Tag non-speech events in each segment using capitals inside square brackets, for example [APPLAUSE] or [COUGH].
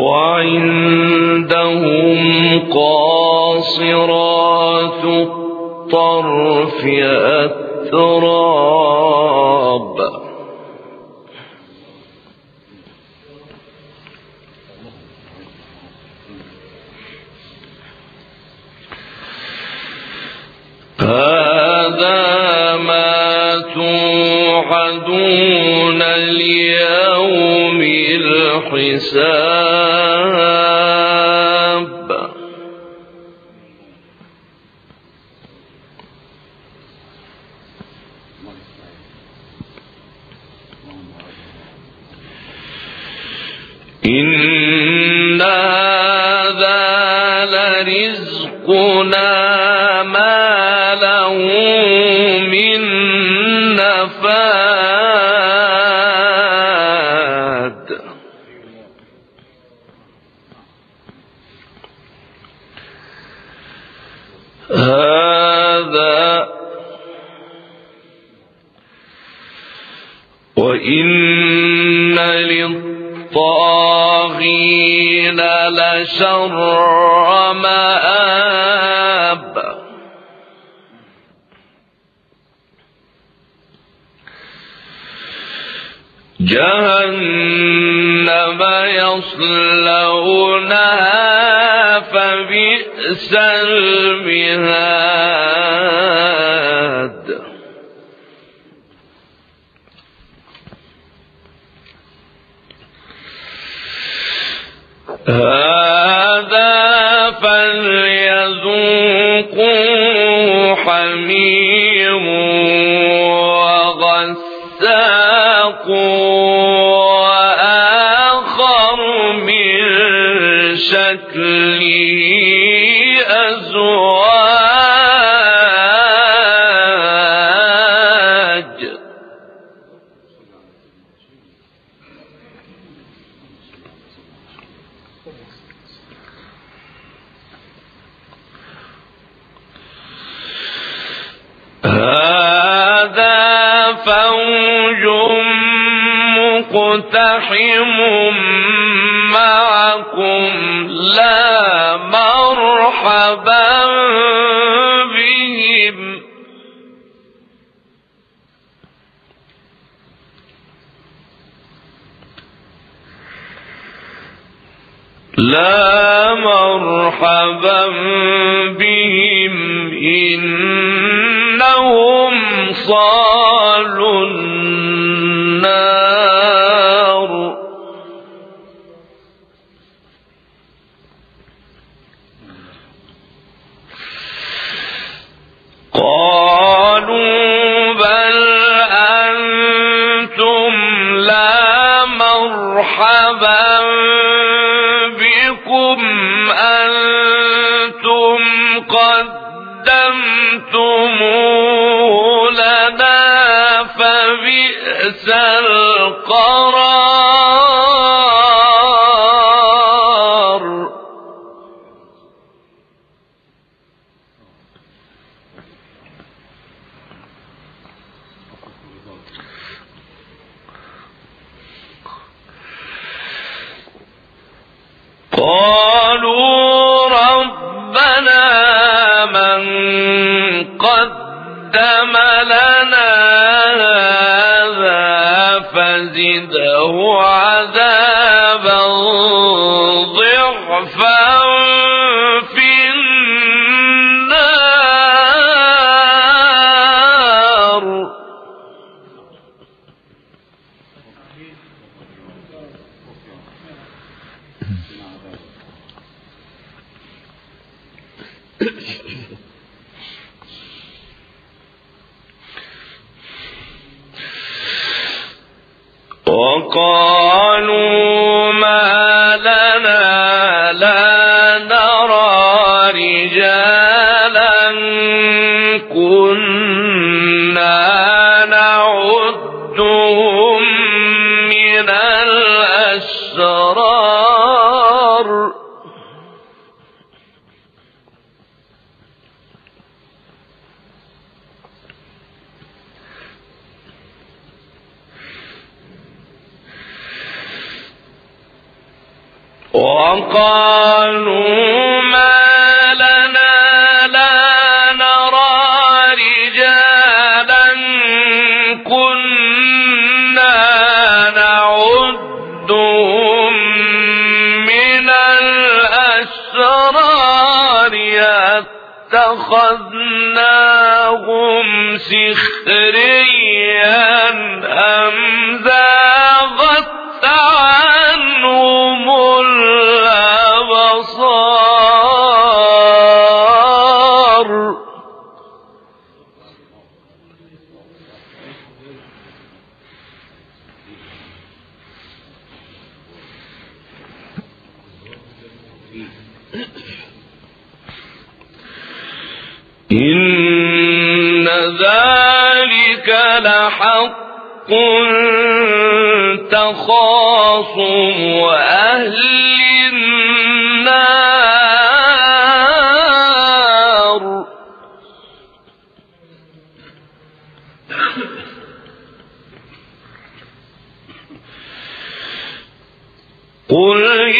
وعندهم قاصرات الطرف أتراب هذا ما ليوم الحساب. إن هذا لرزقنا ما له من نفاد وإن للطاغين لشر مآب جهنم يصلونها فبئس المهاد هذا فوج مقتحم معكم لا مرحبا بهم لا مرحبا بهم إنهم صالوا النار. قالوا بل أنتم لا مرحبا بكم. أنتم قدمتموه فبئس القرار. فزده عذابا ضعفا في النار. وقال [COUGHS] وقالوا وقالوا ما لنا لا نرى رجالا كنا نعدهم من الأسرار اتخذناهم سخريا أم إن ذلك لحق تخاصم أهل النار. قل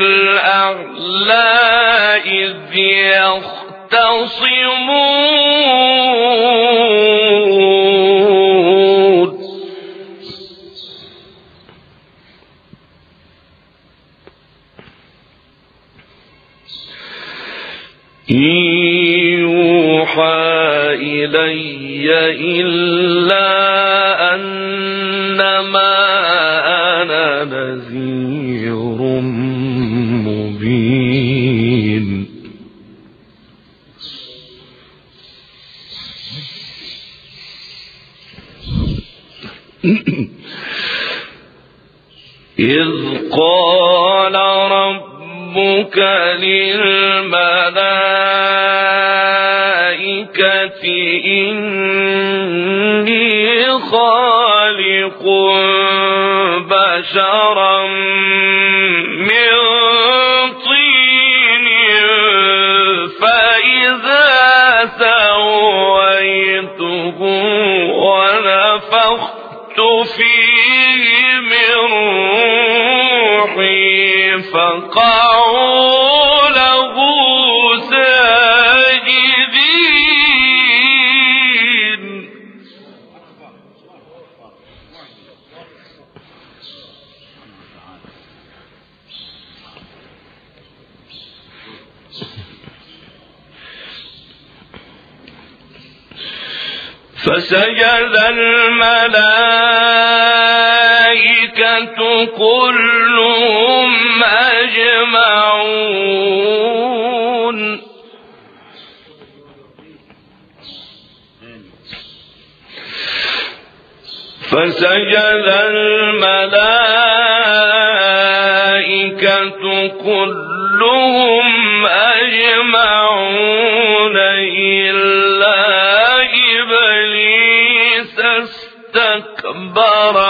الأعلى إذ يختصمون إن يوحى إلي إلا أنما [COUGHS] إذ قال ربك للملائكة إني خالق بشرا من طين فإذا سويته ونفخت فيه من روحي فقعوا فسجد الملائكة كلهم أجمعون. فسجد الملائكة كلهم أجمعون. إلا استكبر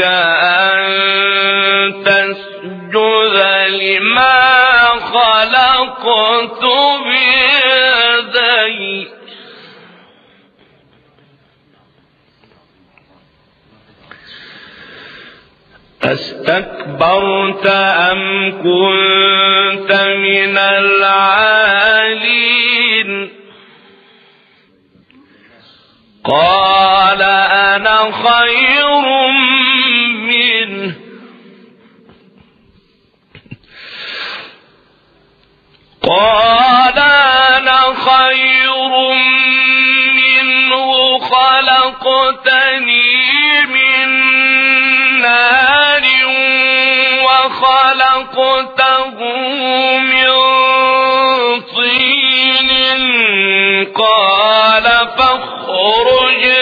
أن تسجد لما خلقت بيدي أستكبرت أم كنت من العالين؟ قال أنا خير قال أنا خير منه خلقتني من نار وخلقته من طين. قال فاخرج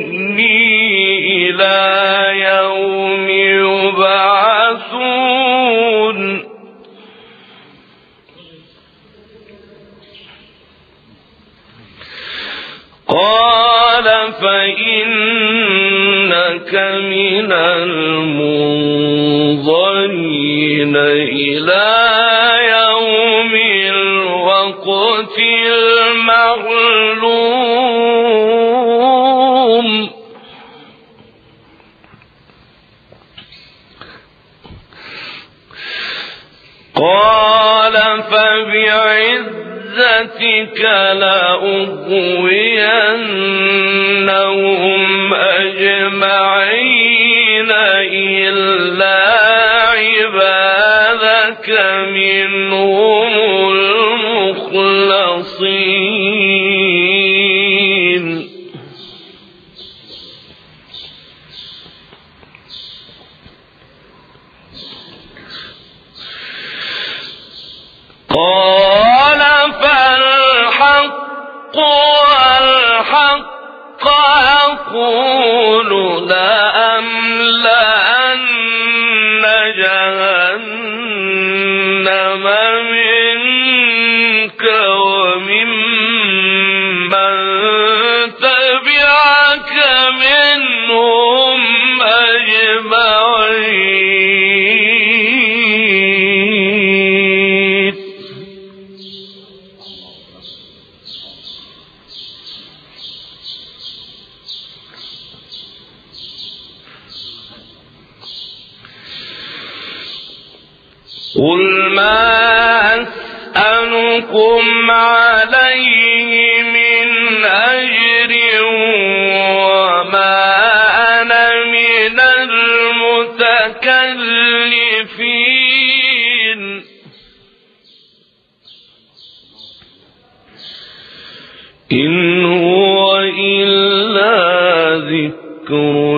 من المنظرين إلى يوم الوقت المعلوم. قال فبعزتك لأغوينهم قل ما أسألكم عليه من أجر وما أنا من المتكلفين. إن هو إلا ذكر